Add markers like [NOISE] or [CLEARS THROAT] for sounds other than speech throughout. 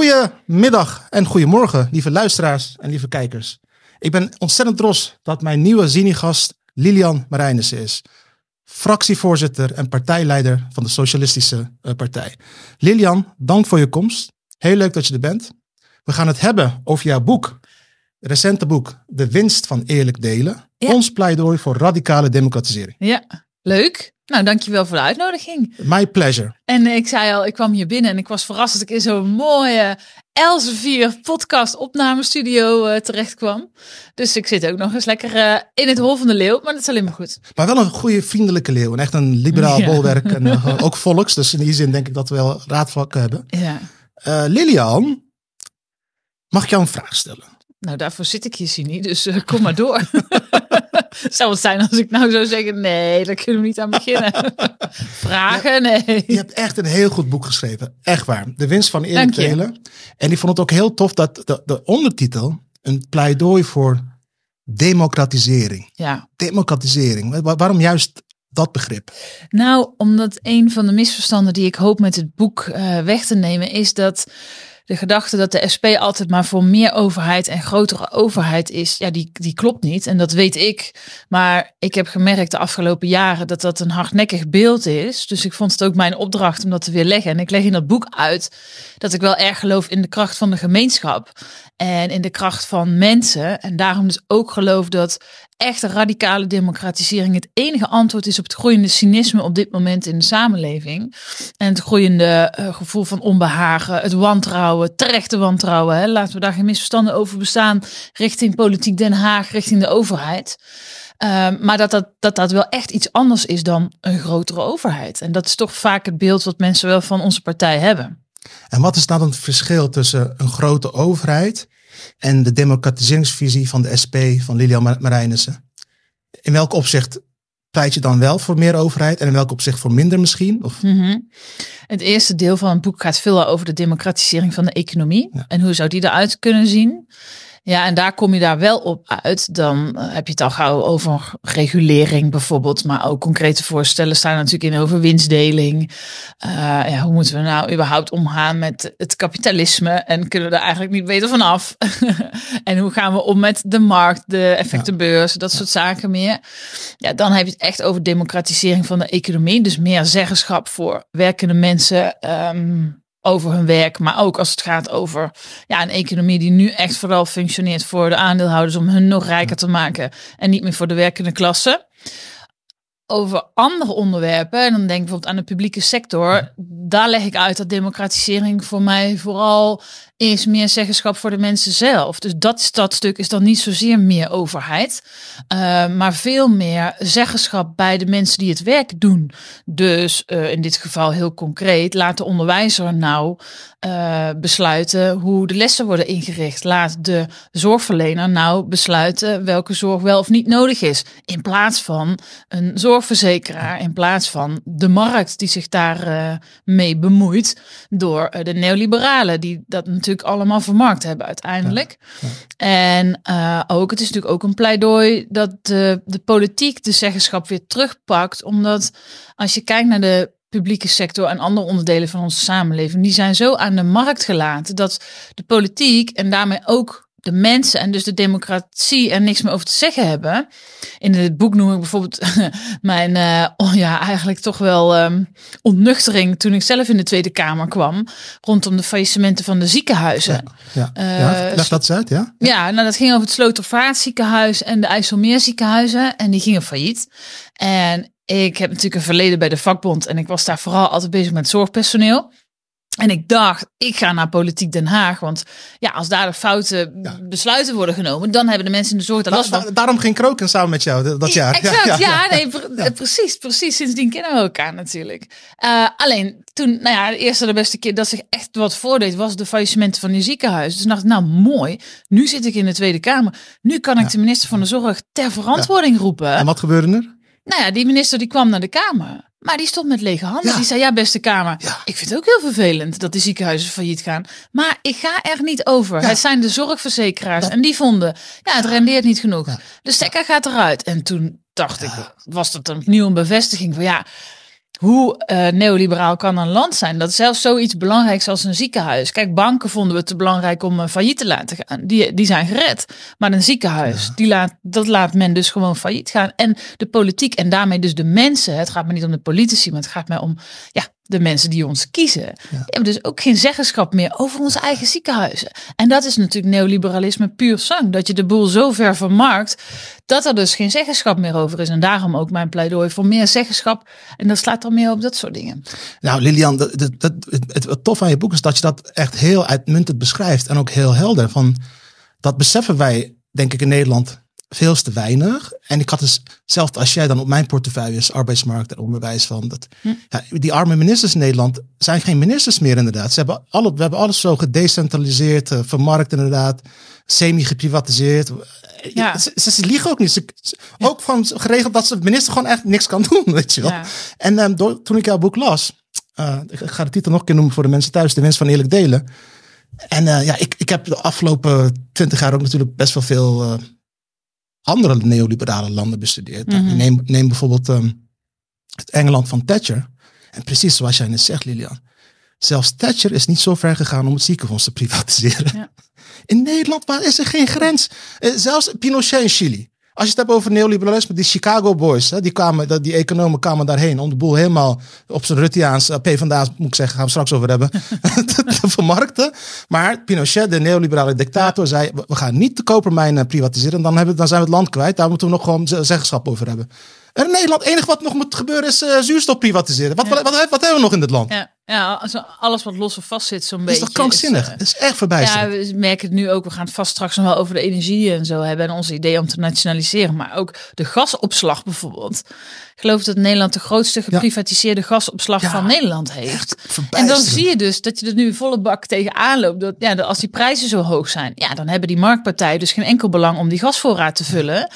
Goedemiddag en goedemorgen, lieve luisteraars en lieve kijkers. Ik ben ontzettend trots dat mijn nieuwe Zini-gast Lilian Marijnissen is. Fractievoorzitter en partijleider van de Socialistische eh, Partij. Lilian, dank voor je komst. Heel leuk dat je er bent. We gaan het hebben over jouw boek. Recente boek, De winst van eerlijk delen. Ja. Ons pleidooi voor radicale democratisering. Ja, leuk. Nou, dankjewel voor de uitnodiging. My pleasure. En ik zei al, ik kwam hier binnen en ik was verrast dat ik in zo'n mooie Elsevier podcast opnamestudio eh, terecht kwam. Dus ik zit ook nog eens lekker eh, in het hol van de leeuw, maar dat is alleen maar goed. Maar wel een goede, vriendelijke leeuw. En echt een liberaal Ja. bolwerk. En eh, [LAUGHS] ook volks. Dus in die zin denk ik dat we wel raadvakken hebben. Ja. Eh, Lilian, mag ik jou een vraag stellen? Nou, daarvoor zit ik hier, Sini, dus eh, kom maar door. [LAUGHS] [LAUGHS] Zou het zijn als ik nou zou zeggen, nee, daar kunnen we niet aan beginnen. [LAUGHS] Vragen, nee. Je hebt echt een heel goed boek geschreven. Echt waar. De winst van delen. En ik vond het ook heel tof dat de, de ondertitel een pleidooi voor democratisering. Ja, Democratisering. Wa- waarom juist dat begrip? Nou, omdat een van de misverstanden die ik hoop met het boek eh, weg te nemen is dat de gedachte dat de SP altijd maar voor meer overheid en grotere overheid is, ja, die, die klopt niet. En dat weet ik. Maar ik heb gemerkt de afgelopen jaren dat dat een hardnekkig beeld is. Dus ik vond het ook mijn opdracht om dat te weerleggen. En ik leg in dat boek uit dat ik wel erg geloof in de kracht van de gemeenschap en in de kracht van mensen. En daarom dus ook geloof dat echte radicale democratisering het enige antwoord is op het groeiende cynisme op dit moment in de samenleving. En het groeiende eh, gevoel van onbehagen, het wantrouwen, terechte wantrouwen. Hè. Laten we daar geen misverstanden over bestaan richting politiek Den Haag, richting de overheid. Ehm, maar dat dat, dat dat wel echt iets anders is dan een grotere overheid. En dat is toch vaak het beeld wat mensen wel van onze partij hebben. En wat is nou dan het verschil tussen een grote overheid en de democratiseringsvisie van de SP van Lilian Mar- Marijnissen? In welk opzicht pleit je dan wel voor meer overheid en in welk opzicht voor minder misschien? Of, Mhm. Het eerste deel van het boek gaat veel over de democratisering van de economie. Ja. En hoe zou die eruit kunnen zien? Ja, en daar kom je daar wel op uit. Dan eh, heb je het al gauw over regulering bijvoorbeeld. Maar ook concrete voorstellen staan natuurlijk in over winstdeling. Eh, ja, hoe moeten we nou überhaupt omgaan met het kapitalisme? En kunnen we er eigenlijk niet beter vanaf? [LAUGHS] en hoe gaan we om met de markt, de effectenbeurs, dat soort zaken meer? Ja, dan heb je het echt over democratisering van de economie. Dus meer zeggenschap voor werkende mensen ehm, over hun werk. Maar ook als het gaat over ja, een economie die nu echt vooral functioneert voor de aandeelhouders om hun nog rijker te maken. En niet meer voor de werkende klasse. Over andere onderwerpen, en dan denk ik bijvoorbeeld aan de publieke sector, daar leg ik uit dat democratisering voor mij vooral is meer zeggenschap voor de mensen zelf. Dus dat stadstuk is dan niet zozeer meer overheid, eh, maar veel meer zeggenschap bij de mensen die het werk doen. Dus eh, in dit geval heel concreet, laat de onderwijzer nou eh, besluiten hoe de lessen worden ingericht. Laat de zorgverlener nou besluiten welke zorg wel of niet nodig is. In plaats van een zorgverzekeraar, in plaats van de markt die zich daar eh, mee bemoeit door de neoliberalen die dat natuurlijk allemaal vermarkt hebben uiteindelijk. En eh, ook, het is natuurlijk ook een pleidooi dat de, de politiek de zeggenschap weer terugpakt. Omdat als je kijkt naar de publieke sector en andere onderdelen van onze samenleving, die zijn zo aan de markt gelaten dat de politiek en daarmee ook de mensen en dus de democratie er niks meer over te zeggen hebben. In het boek noem ik bijvoorbeeld [LAUGHS] mijn, eh, oh ja, eigenlijk toch wel ehm, ontnuchtering toen ik zelf in de Tweede Kamer kwam rondom de faillissementen van de ziekenhuizen. ja, Eh, ja, leg dat eens uit, ja? Ja, nou dat ging over het Slotervaartziekenhuis en de IJsselmeerziekenhuizen. En die gingen failliet. En ik heb natuurlijk een verleden bij de vakbond. En ik was daar vooral altijd bezig met zorgpersoneel. En ik dacht, ik ga naar Politiek Den Haag. Want ja, als daar de foute besluiten worden genomen, dan hebben de mensen in de zorg daar last van. Da- daarom ging Kroken samen met jou dat, jaar. Exact, ja, nee, pre- precies, precies. Sindsdien kennen we elkaar natuurlijk. Eh, alleen toen, nou ja, de eerste de beste keer dat zich echt wat voordeed, was de faillissementen van die ziekenhuizen. Dus dacht, nou mooi, nu zit ik in de Tweede Kamer. Nu kan ik de minister van de Zorg ter verantwoording roepen. En wat gebeurde er? Nou ja, die minister die kwam naar de Kamer. Maar die stond met lege handen. Ja. Die zei, ja beste Kamer, Ja. ik vind het ook heel vervelend dat de ziekenhuizen failliet gaan. Maar ik ga er niet over. Ja. Het zijn de zorgverzekeraars. En die vonden, ja het rendeert niet genoeg. De stekker gaat eruit. En toen dacht ik, was dat opnieuw een bevestiging van ja... hoe uh, neoliberaal kan een land zijn? Dat zelfs zoiets belangrijks als een ziekenhuis. Kijk, banken vonden we te belangrijk om uh, failliet te laten gaan. Die, die zijn gered. Maar een ziekenhuis, ja. die laat, dat laat men dus gewoon failliet gaan. En de politiek en daarmee dus de mensen. Het gaat me niet om de politici, maar het gaat mij om ja, de mensen die ons kiezen. Ja. Hebben dus ook geen zeggenschap meer over onze eigen ziekenhuizen. En dat is natuurlijk neoliberalisme puur zang. Dat je de boel zo ver vermarkt dat er dus geen zeggenschap meer over is. En daarom ook mijn pleidooi voor meer zeggenschap. En dat slaat dan meer op dat soort dingen. Nou, Lilian, dat, dat, dat, het, het tof aan je boek is dat je dat echt heel uitmuntend beschrijft. En ook heel helder. Van, dat beseffen wij, denk ik, in Nederland veel te weinig. En ik had dus, zelfs als jij dan op mijn portefeuille is, arbeidsmarkt en onderwijs van dat. Hm. Ja, die arme ministers in Nederland zijn geen ministers meer inderdaad. Ze hebben alle, we hebben alles zo gedecentraliseerd, uh, vermarkt inderdaad, semi-geprivatiseerd. Ja. Ze, ze, liegen ook niet. Ze, Ook van geregeld dat ze de minister gewoon echt niks kan [LAUGHS] doen, weet je wel. Ja. En um, door, toen ik jouw boek las, uh, ik ga de titel nog een keer noemen voor de mensen thuis, de winst van eerlijk delen. En uh, ja, ik, ik heb de afgelopen twintig jaar ook natuurlijk best wel veel andere neoliberale landen bestudeerd. Mm -hmm. neem, neem, bijvoorbeeld um, het Engeland van Thatcher. En precies zoals jij net zegt, Lilian. Zelfs Thatcher is niet zo ver gegaan om het ziekenfonds te privatiseren. Ja. [LAUGHS] In Nederland waar is er geen grens. Uh, zelfs Pinochet in Chili. Als je het hebt over neoliberalisme, die Chicago Boys, hè, die, kwamen, die economen kwamen daarheen om de boel helemaal op zijn Ruttiaans, uh, PvdA's moet ik zeggen, gaan we straks over hebben, [LAUGHS] te, vermarkten. Maar Pinochet, de neoliberale dictator, zei, we gaan niet de kopermijnen privatiseren, dan, hebben, dan zijn we het land kwijt, daar moeten we nog gewoon zeggenschap over hebben. En in Nederland, het enige wat nog moet gebeuren is uh, zuurstof privatiseren. Wat, ja. wat, wat, wat, hebben we nog in dit land? Ja, ja alles wat los of vast zit zo'n beetje. Is toch krankzinnig? Het uh, is echt verbijsterend. Ja, we merken het nu ook. We gaan het vast straks nog wel over de energie en zo hebben. En onze idee om te nationaliseren. Maar ook de gasopslag bijvoorbeeld. Ik geloof dat Nederland de grootste geprivatiseerde ja. gasopslag ja, van Nederland heeft. En dan zie je dus dat je er nu volle bak tegenaan loopt. Dat, ja, als die prijzen zo hoog zijn, ja, dan hebben die marktpartijen dus geen enkel belang om die gasvoorraad te vullen.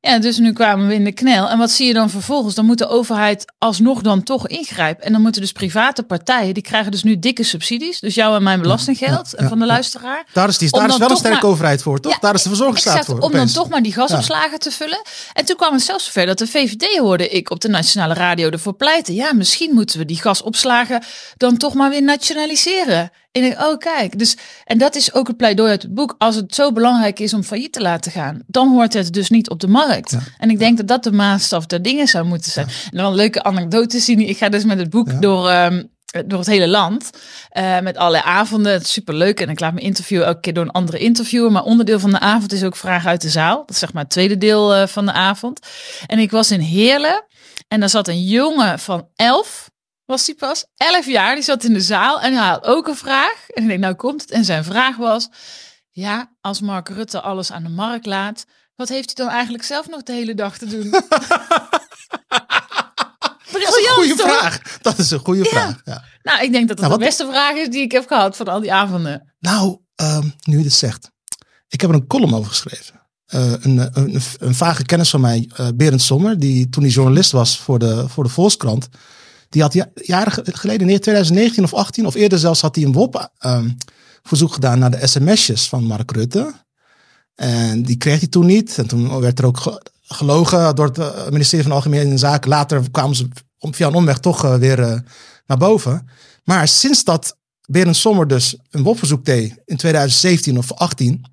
Ja, dus nu kwamen we in de knel. En wat zie je dan vervolgens? Dan moet de overheid alsnog dan toch ingrijpen. En dan moeten dus private partijen, die krijgen dus nu dikke subsidies. Dus jou en mijn belastinggeld ja, ja, van de luisteraar. Daar is, die, daar is wel een sterke maar, overheid voor, toch? daar is de verzorgingsstaat voor. Om opeens. dan toch maar die gasopslagen te vullen. En toen kwam het zelfs zover dat de VVD hoorde ik op de nationale radio ervoor pleiten. Ja, misschien moeten we die gasopslagen dan toch maar weer nationaliseren. En ik, oh kijk, dus, en dat is ook het pleidooi uit het boek. Als het zo belangrijk is om failliet te laten gaan, dan hoort het dus niet op de markt. Ja. En ik denk dat dat de maatstaf der dingen zou moeten zijn. En dan een leuke anekdote zien. Ik ga dus met het boek door, um, door het hele land. Uh, met allerlei avonden. Het is superleuk. En ik laat me interviewen elke keer door een andere interviewer. Maar onderdeel van de avond is ook vragen uit de zaal. Dat is zeg maar het tweede deel uh, van de avond. En ik was in Heerlen. En daar zat een jongen van elf was hij pas 11 jaar. Die zat in de zaal en hij had ook een vraag. En ik denk, nou komt het. En zijn vraag was, ja, als Mark Rutte alles aan de markt laat, wat heeft hij dan eigenlijk zelf nog de hele dag te doen? [LAUGHS] dat is een goede vraag. Dat is een goede ja. vraag. Ja. Nou, ik denk dat dat nou, de beste vraag is die ik heb gehad van al die avonden. Nou, um, nu je dit zegt. Ik heb er een column over geschreven. Uh, een, een, een, vage kennis van mij, uh, Berend Sommer, die toen hij journalist was voor de, voor de Volkskrant, die had jaren geleden, in 2019 of 18 of eerder zelfs, had hij een WOP-verzoek um, gedaan naar de sms'jes van Mark Rutte. En die kreeg hij toen niet. En toen werd er ook gelogen door het eh, ministerie van Algemene Zaken. Later kwamen ze via een omweg toch uh, weer uh, naar boven. Maar sinds dat Berend Sommer dus een WOP-verzoek deed in 2017 of 18,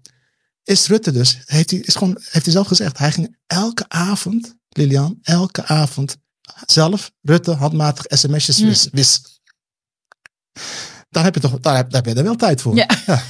is Rutte dus, heeft hij, is gewoon, heeft hij zelf gezegd, hij ging elke avond, Lilian, elke avond zelf, Rutte, handmatig sms'jes wis, wis. Dan heb je toch, daar heb, daar heb je er wel tijd voor. Ja. ja.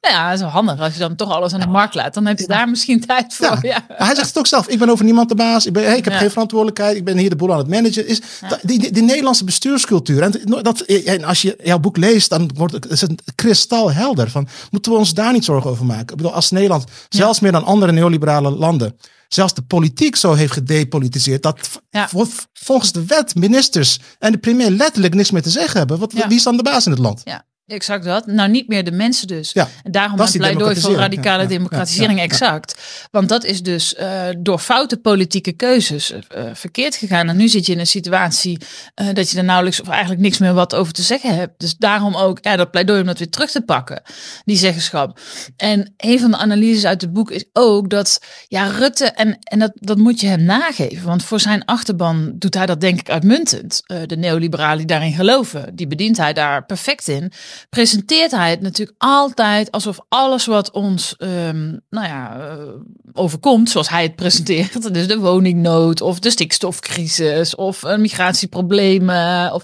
Ja, dat is wel handig. Als je dan toch alles aan de markt laat, dan heb je daar misschien [LAUGHS] tijd voor. Ja. ja. Hij zegt het ook zelf. Ik ben over niemand de baas. Ik, ben, hey, ik heb geen verantwoordelijkheid. Ik ben hier de boel aan het managen. Is die, die, die, Nederlandse bestuurscultuur. En, dat, en als je jouw boek leest, dan wordt het, is het kristalhelder. Van, moeten we ons daar niet zorgen over maken? Ik bedoel, als Nederland, zelfs meer dan andere neoliberale landen, zelfs de politiek zo heeft gedepolitiseerd. Dat ja. volgens de wet ministers en de premier letterlijk niks meer te zeggen hebben. Wat, ja. Wie is dan de baas in het land? Ja. Exact dat. Nou, niet meer de mensen dus. Ja, en daarom een pleidooi voor radicale Ja, democratisering. ja. Exact. Want dat is dus eh, door foute politieke keuzes eh, verkeerd gegaan. En nu zit je in een situatie eh, dat je er nauwelijks of eigenlijk niks meer wat over te zeggen hebt. Dus daarom ook ja, dat pleidooi om dat weer terug te pakken, die zeggenschap. En een van de analyses uit het boek is ook dat ja, Rutte, en, en dat, dat moet je hem nageven. Want voor zijn achterban doet hij dat denk ik uitmuntend. Eh, de neoliberalen die daarin geloven, die bedient hij daar perfect in. Presenteert hij het natuurlijk altijd alsof alles wat ons ehm, nou ja, eh, overkomt, zoals hij het presenteert. [LAUGHS] Dus de woningnood of de stikstofcrisis of eh, migratieproblemen of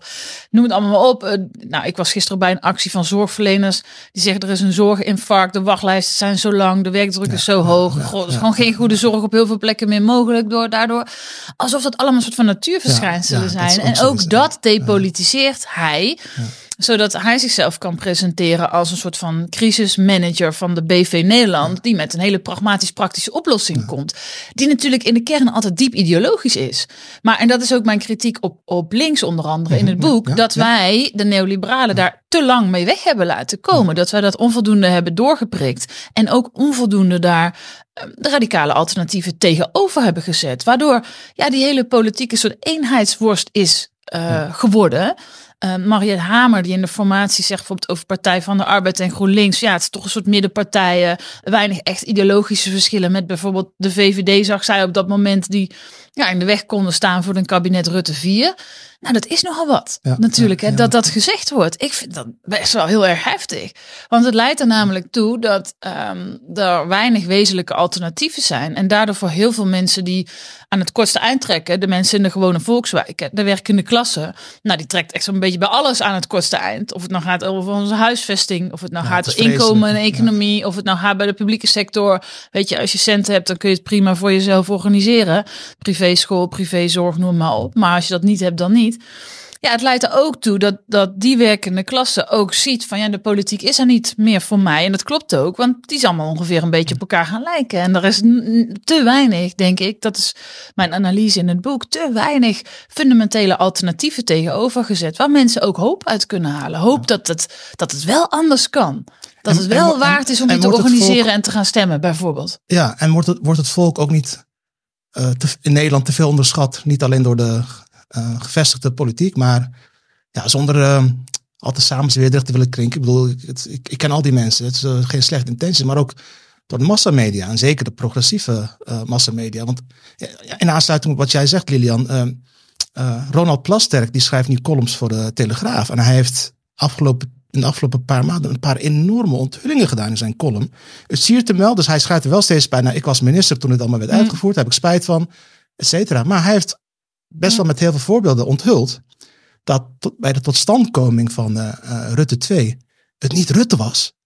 noem het allemaal maar op. Eh, nou, ik was gisteren bij een actie van zorgverleners die zeggen er is een zorginfarct, de wachtlijsten zijn zo lang, de werkdruk is zo hoog. Er is gewoon geen goede zorg op heel veel plekken meer mogelijk door daardoor. Alsof dat allemaal een soort van natuurverschijnselen zijn. En ook dat depolitiseert hij zodat hij zichzelf kan presenteren als een soort van crisismanager van de BV Nederland, die met een hele pragmatisch praktische oplossing komt. Die natuurlijk in de kern altijd diep ideologisch is. Maar, en dat is ook mijn kritiek op, op links onder andere in het boek, ja, dat wij, de neoliberalen, daar te lang mee weg hebben laten komen. Dat wij dat onvoldoende hebben doorgeprikt. En ook onvoldoende daar eh, de radicale alternatieven tegenover hebben gezet. Waardoor ja, die hele politieke soort eenheidsworst is eh, geworden. Uh, Hamer, die in de formatie zegt bijvoorbeeld over Partij van de Arbeid en GroenLinks. Ja, het is toch een soort middenpartijen. Weinig echt ideologische verschillen met bijvoorbeeld de VVD, zag zij op dat moment, die ja, in de weg konden staan voor een kabinet Rutte 4. Nou, dat is nogal wat. Ja, natuurlijk, hè, dat dat gezegd wordt. Ik vind dat best wel heel erg heftig. Want het leidt er namelijk toe dat ehm, er weinig wezenlijke alternatieven zijn. En daardoor voor heel veel mensen die aan het kortste eind trekken, de mensen in de gewone volkswijken, de werkende klasse, nou, die trekt echt zo'n beetje bij alles aan het kortste eind. Of het nou gaat over onze huisvesting, of het nou Ja, gaat over inkomen en economie, of het nou gaat bij de publieke sector. Weet je, als je centen hebt, dan kun je het prima voor jezelf organiseren. Privéschool, privézorg, noem maar op. Maar als je dat niet hebt, dan niet. Ja, het leidt er ook toe dat, dat die werkende klasse ook ziet van ja, de politiek is er niet meer voor mij. En dat klopt ook, want die is allemaal ongeveer een beetje op elkaar gaan lijken. En er is te weinig, denk ik, dat is mijn analyse in het boek, te weinig fundamentele alternatieven tegenover gezet. Waar mensen ook hoop uit kunnen halen. Hoop dat het, dat het wel anders kan. Dat En- het wel en- waard is om je te organiseren volk- en te gaan stemmen, bijvoorbeeld. Ja, en wordt het, wordt het volk ook niet eh, te- in Nederland te veel onderschat? Niet alleen door de eh, gevestigde politiek, maar ja, zonder eh, al te samenzweerderig te willen klinken. Ik bedoel, ik, het- ik, ik ken al die mensen. Het is eh, geen slechte intentie, maar ook door de massamedia. En zeker de progressieve eh, massamedia. Want ja, in aansluiting op wat jij zegt, Lilian. eh, eh, Ronald Plasterk, die schrijft nu columns voor de Telegraaf. En hij heeft afgelopen, in de afgelopen paar maanden een paar enorme onthullingen gedaan in zijn column. Het siert hem wel, dus hij schrijft er wel steeds bij. Nou, ik was minister toen het allemaal werd uitgevoerd, daar heb ik spijt van, et cetera. Maar hij heeft best wel met heel veel voorbeelden onthuld dat tot, bij de totstandkoming van eh, eh, Rutte 2 het niet Rutte was.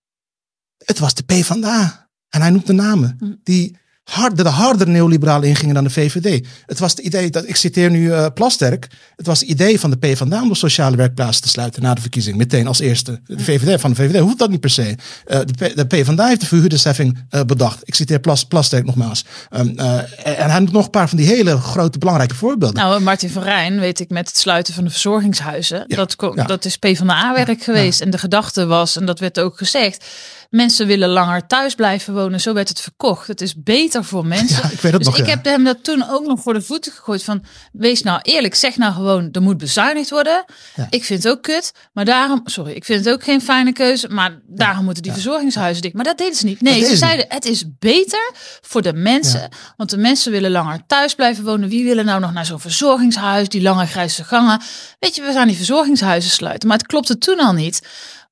Het was de PvdA. En hij noemt de namen. Die harder, de harder neoliberalen ingingen dan de VVD. Het was het idee, dat, ik citeer nu eh, Plasterk. Het was het idee van de PvdA om de sociale werkplaatsen te sluiten na de verkiezing. Meteen als eerste. De VVD, van de VVD hoeft dat niet per se. Eh, de, P, de PvdA heeft de verhuurdersheffing eh, bedacht. Ik citeer Plas, Plasterk nogmaals. Um, uh, en hij noemt nog een paar van die hele grote belangrijke voorbeelden. Nou, Martin van Rijn, weet ik, met het sluiten van de verzorgingshuizen. Ja, dat, ko- ja. dat is PvdA-werk geweest. En de gedachte was, en dat werd ook gezegd... mensen willen langer thuis blijven wonen. Zo werd het verkocht. Het is beter voor mensen. Ja, ik weet het dus nog, ik ja. heb hem dat toen ook nog voor de voeten gegooid. Van, wees nou eerlijk, zeg nou gewoon, er moet bezuinigd worden. Ja. Ik vind het ook kut, maar daarom... Sorry, ik vind het ook geen fijne keuze. Maar daarom moeten die verzorgingshuizen dicht. Maar dat deden ze niet. Nee, ze zeiden, het is beter voor de mensen. Want de mensen willen langer thuis blijven wonen. Wie willen nou nog naar zo'n verzorgingshuis, die lange grijze gangen? Weet je, we gaan die verzorgingshuizen sluiten. Maar het klopte toen al niet.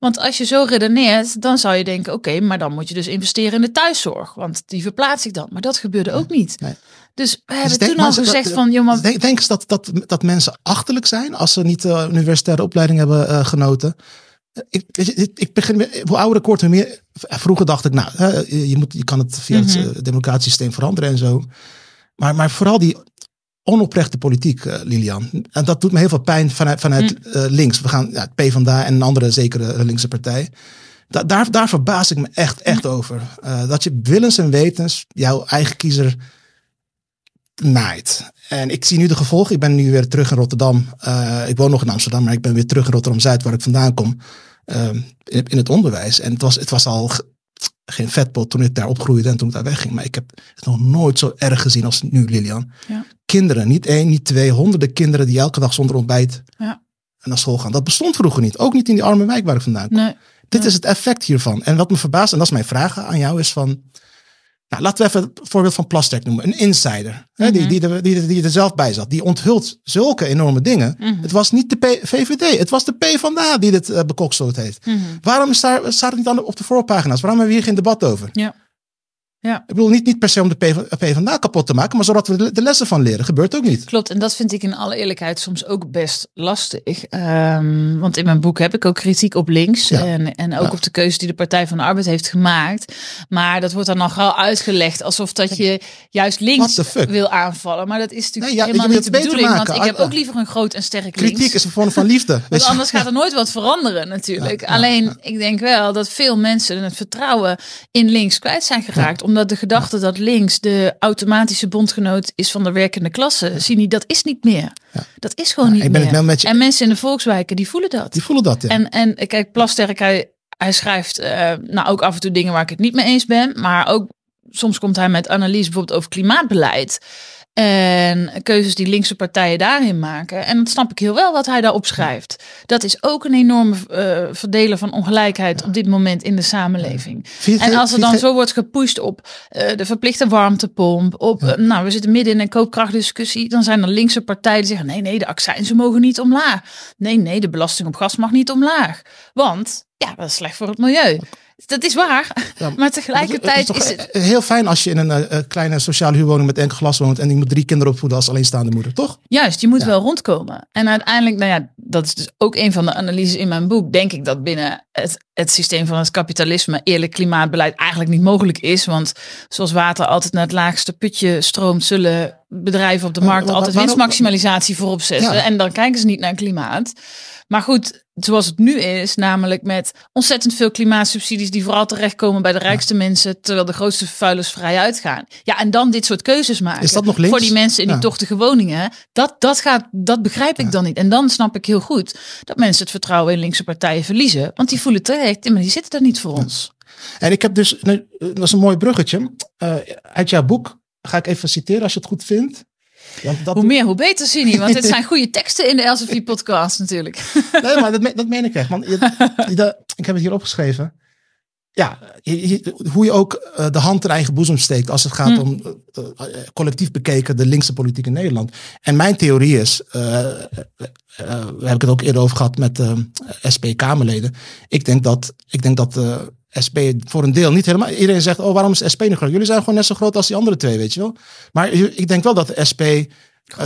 Want als je zo redeneert, dan zou je denken: oké, maar dan moet je dus investeren in de thuiszorg. Want die verplaats ik dan. Maar dat gebeurde ook niet. nee. Dus we Dus hebben toen al gezegd: dat- van joh, maar Denk, denk eens dat, dat, dat mensen achterlijk zijn als ze niet uh, universitaire opleiding hebben uh, genoten. Ik, ik begin, hoe ouder ik word, hoe meer. Vroeger dacht ik, nou, je, moet, je kan het via Mhm. het uh, democratisch systeem veranderen en zo. Maar, maar vooral die onoprechte politiek, uh, Lilian. En dat doet me heel veel pijn vanuit, vanuit Mm. uh, links. We gaan ja, PvdA en een andere zekere linkse partij. Da daar, daar verbaas ik me echt, echt over. Uh, dat je willens en wetens jouw eigen kiezer naait. En ik zie nu de gevolgen. Ik ben nu weer terug in Rotterdam. Uh, ik woon nog in Amsterdam, maar ik ben weer terug in Rotterdam-Zuid, waar ik vandaan kom. ehm, in, in het onderwijs. En het was, het was al ge- geen vetpot toen ik daar opgroeide en toen ik daar wegging. Maar ik heb het nog nooit zo erg gezien als nu, Lilian. Ja. Kinderen, niet één, niet twee, honderden kinderen die elke dag zonder ontbijt Ja. naar school gaan. Dat bestond vroeger niet. Ook niet in die arme wijk waar ik vandaan kom. Nee. Dit is het effect hiervan. En wat me verbaast, en dat is mijn vraag aan jou, is van... Nou, laten we even het voorbeeld van Plasterk noemen. Een insider. Hè, die, Mhm. die, er- die, die er zelf bij zat. Die onthult zulke enorme dingen. Mhm. Het was niet de P- VVD. Het was de PvdA die dit uh, bekokstoot heeft. Mhm. Waarom staat, staat het niet dan op de voorpagina's? Waarom hebben we hier geen debat over? Ja. Ja. Ik bedoel, niet, niet per se om de PV PvdA kapot te maken, maar zodat we de, lessen van leren. Gebeurt ook niet. Klopt, en dat vind ik in alle eerlijkheid soms ook best lastig. Ehm, want in mijn boek heb ik ook kritiek op links Ja. en, en ook Ja. op de keuze die de Partij van de Arbeid heeft gemaakt. Maar dat wordt dan nog wel uitgelegd alsof dat je juist links wil aanvallen. Maar dat is natuurlijk Nee, ja, helemaal niet de bedoeling. Want maken. ik heb Ah, ook liever een groot en sterk links. Kritiek is een vorm van liefde. [LAUGHS] Want anders gaat er nooit wat veranderen natuurlijk. Alleen, ik denk wel dat veel mensen het vertrouwen in links kwijt zijn geraakt. Omdat de gedachte dat links de automatische bondgenoot is van de werkende klasse. Zie niet, dat is niet meer. Ja. Dat is gewoon Ja, niet ik ben meer. het met je- En mensen in de volkswijken, die voelen dat. Die voelen dat, ja. En, en kijk, Plasterk, hij, hij schrijft eh, nou ook af en toe dingen waar ik het niet mee eens ben. Maar ook soms komt hij met analyse bijvoorbeeld over klimaatbeleid. En keuzes die linkse partijen daarin maken. En dat snap ik heel wel wat hij daarop schrijft. Dat is ook een enorme eh verdelen van ongelijkheid op dit moment in de samenleving. En als er dan zo wordt gepusht op eh, de verplichte warmtepomp, op, eh, nou we zitten midden in een koopkrachtdiscussie, dan zijn er linkse partijen die zeggen nee, nee, de accijnzen mogen niet omlaag. Nee, nee, de belasting op gas mag niet omlaag. Want ja, dat is slecht voor het milieu. Dat is waar, Ja, maar tegelijkertijd toch is het... heel fijn als je in een eh, eh, kleine sociale huurwoning met enkel glas woont en die moet drie kinderen opvoeden als alleenstaande moeder, toch? Juist, je moet Ja. wel rondkomen. En uiteindelijk, nou ja, dat is dus ook een van de analyses in mijn boek. Denk ik dat binnen het, het systeem van het kapitalisme eerlijk klimaatbeleid eigenlijk niet mogelijk is. Want zoals water altijd naar het laagste putje stroomt, zullen bedrijven op de Maar- markt maar- altijd winstmaximalisatie voorop zetten. Ja. En dan kijken ze niet naar klimaat. Maar goed, zoals het nu is, namelijk met ontzettend veel klimaatsubsidies die vooral terechtkomen bij de rijkste mensen, terwijl de grootste vervuilers vrij uitgaan. Ja, en dan dit soort keuzes maken. Is dat nog links? Voor die mensen in die tochtige woningen. Dat, dat, gaat, dat begrijp ik dan niet. En dan snap ik heel goed dat mensen het vertrouwen in linkse partijen verliezen. Want die voelen terecht, maar die zitten daar niet voor ons. En ik heb dus, dat is een mooi bruggetje. Eh, uit jouw boek ga ik even citeren als je het goed vindt. Dat, Hoe meer, hoe beter, Sini. Want het [LAUGHS] zijn goede teksten in de Elsevier-podcast natuurlijk. [LAUGHS] Nee, maar dat, me- dat meen ik echt. Want je, ik heb het hier opgeschreven. Ja, je- je- hoe je ook eh, de hand in eigen boezem steekt als het gaat Hm. om eh, eh, collectief bekeken de linkse politiek in Nederland. En mijn theorie is, eh, we hebben het ook eerder over gehad met SP-Kamerleden. Ik denk dat, ik denk dat SP voor een deel niet helemaal. Iedereen zegt, oh, waarom is SP niet groot? Jullie zijn gewoon net zo groot als die andere twee, weet je wel. Maar ik denk wel dat de SP uh,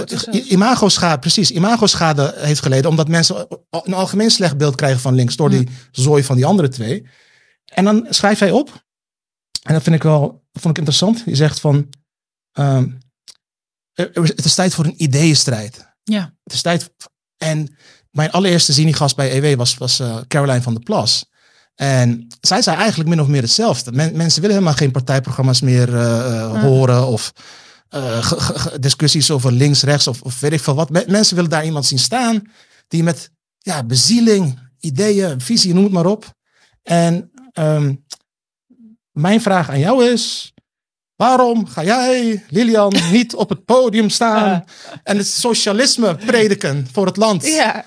zelfs. imago-schade, precies, imago-schade heeft geleden. Omdat mensen een algemeen slecht beeld krijgen van links door die zooi van die andere twee. En dan schrijft hij op, en dat vind ik wel, vond ik interessant. Je zegt van, is- het is tijd voor een ideeënstrijd. Ja, Het is tijd. En mijn allereerste zinigast bij EW was, was eh, Caroline van der Plas. En zij zei eigenlijk min of meer hetzelfde. Men- mensen willen helemaal geen partijprogramma's meer eh, eh, horen of eh, ge- ge- ge- discussies over links, rechts of, of weet ik veel wat. Me- mensen willen daar iemand zien staan die met ja, bezieling, ideeën, visie, noem het maar op. En ehm, mijn vraag aan jou is: waarom ga jij, Lilian, [LAUGHS] niet op het podium staan en het socialisme prediken voor het land? ja.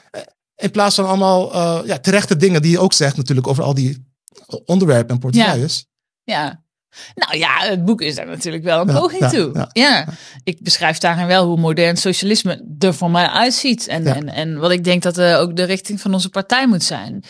In plaats van allemaal eh, ja, terechte dingen die je ook zegt natuurlijk over al die onderwerpen en portefeuilles. ja. Nou ja, het boek is daar natuurlijk wel een Ja, poging ja, toe. ja. Ja. ik beschrijf daarin wel hoe modern socialisme er voor mij uitziet. En, Ja. en, en wat ik denk dat eh, ook de richting van onze partij moet zijn.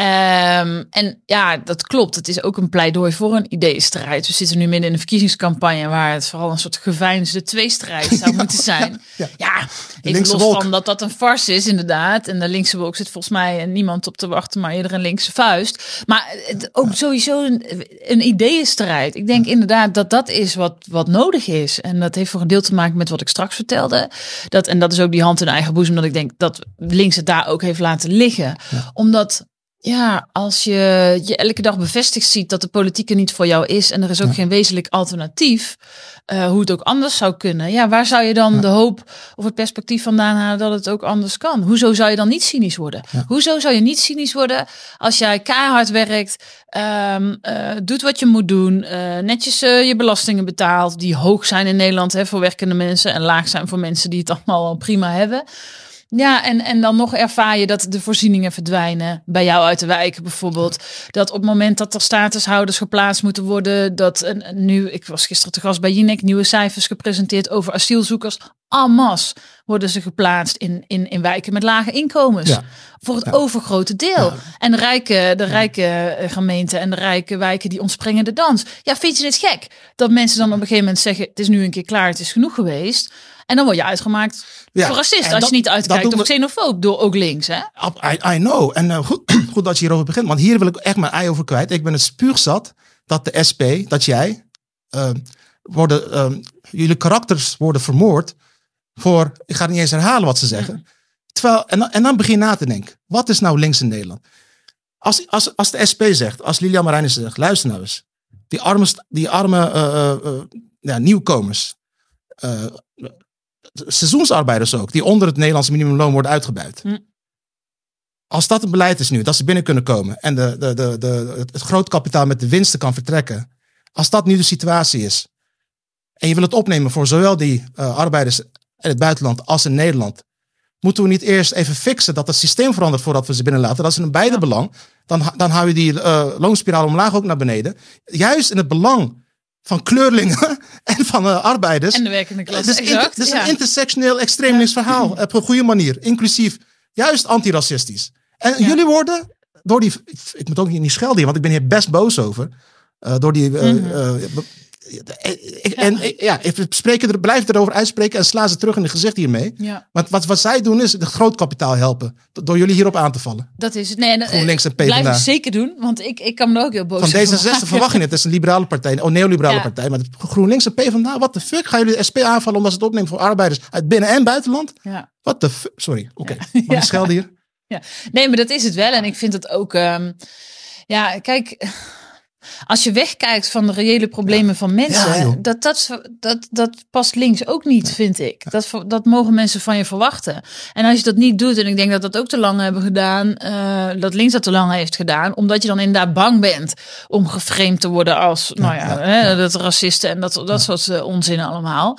Ehm, en ja, dat klopt. Het is ook een pleidooi voor een ideeënstrijd. We zitten nu midden in een verkiezingscampagne waar het vooral een soort geveinsde tweestrijd zou [LAUGHS] moeten zijn. ja. Ja, even los wolk. van dat dat een farce is inderdaad. En de linkse wolk zit volgens mij niemand op te wachten, maar eerder een linkse vuist. Maar het, ook sowieso een, een ideeënstrijd. Ik denk inderdaad dat dat is wat, wat nodig is. En dat heeft voor een deel te maken met wat ik straks vertelde. Dat, en dat is ook die hand in eigen boezem, dat ik denk dat links het daar ook heeft laten liggen. Omdat Ja, als je je elke dag bevestigd ziet dat de politiek er niet voor jou is en er is ook geen wezenlijk alternatief, uh, hoe het ook anders zou kunnen. Ja, waar zou je dan de hoop of het perspectief vandaan halen dat het ook anders kan? Hoezo zou je dan niet cynisch worden? Hoezo zou je niet cynisch worden als jij keihard werkt, um, uh, doet wat je moet doen, uh, netjes je belastingen betaalt, die hoog zijn in Nederland hè, voor werkende mensen en laag zijn voor mensen die het allemaal al prima hebben. Ja, en, en dan nog ervaar je dat de voorzieningen verdwijnen. Bij jou uit de wijk bijvoorbeeld. Dat op het moment dat er statushouders geplaatst moeten worden. Dat nu, ik was gisteren te gast bij Jinek, nieuwe cijfers gepresenteerd over asielzoekers. Almas worden ze geplaatst in, in, in wijken met lage inkomens. Voor het overgrote deel. En de rijke, de rijke eh, gemeenten en de rijke wijken die ontspringen de dans. Ja, vind je het gek? Dat mensen dan op een gegeven moment zeggen: het is nu een keer klaar, het is genoeg geweest. En dan word je uitgemaakt ja, voor racist. Als je niet uitkijkt of xenofoob door ook links. Hè? I, I know. En uh, goed, [CLEARS THROAT] goed dat je hierover begint. Want hier wil ik echt mijn ei over kwijt. Ik ben het spuugzat dat de SP, dat jij, uh, worden, uh, jullie karakters worden vermoord voor, ik ga niet eens herhalen wat ze zeggen. Terwijl, en, dan, en dan begin je na te denken. Wat is nou links in Nederland? Als, als, als de SP zegt, als Lilian Marijnissen zegt, luister nou eens. Die arme, die arme uh, ja, nieuwkomers seizoensarbeiders ook, die onder het Nederlandse minimumloon worden uitgebuit. Hm. Als dat het beleid is nu, dat ze binnen kunnen komen en de, de, de, de, het grootkapitaal met de winsten kan vertrekken. Als dat nu de situatie is. En je wil het opnemen voor zowel die uh, arbeiders in het buitenland als in Nederland. Moeten we niet eerst even fixen dat het systeem verandert voordat we ze binnenlaten? Dat is in beide belang. Dan, dan hou je die uh, loonspiraal omlaag ook naar beneden. Juist in het belang van kleurlingen [LAUGHS] en van uh, arbeiders. En de werkende klasse. Het is, het is een intersectioneel extreem links verhaal. [CLEARS THROAT] Op een goede manier. Inclusief. Juist antiracistisch. En jullie worden door die... Ik moet ook niet schelden hier, want ik ben hier best boos over. Uh, door die... Uh, mm en ja, spreken er, blijf erover uitspreken en sla ze terug in de gezicht hiermee. Ja. Want wat, wat zij doen is het grootkapitaal helpen. Door jullie hierop aan te vallen. Dat is het. Nee, en, GroenLinks en PvdA. Blijf zeker doen, want ik, ik kan me ook heel boos Van D66 verwacht je het. Het is een liberale partij. Oh, neoliberale partij. Maar GroenLinks en PvdA, wat de fuck? Gaan jullie de SP aanvallen omdat ze het opnemen voor arbeiders uit binnen- en buitenland? Ja. Wat de fuck? Sorry, oké. Okay. Mag [LAUGHS] schelden hier? Ja. Nee, maar dat is het wel. En ik vind het ook... Um, ja, kijk als je wegkijkt van de reële problemen van mensen, dat, dat, dat, dat past links ook niet, vind ik. Dat, dat mogen mensen van je verwachten. En als je dat niet doet, en ik denk dat dat ook te lang hebben gedaan, uh, dat links dat te lang heeft gedaan, omdat je dan inderdaad bang bent om geframed te worden als, nou ja, hè, dat racisten en dat, dat soort uh, onzin allemaal.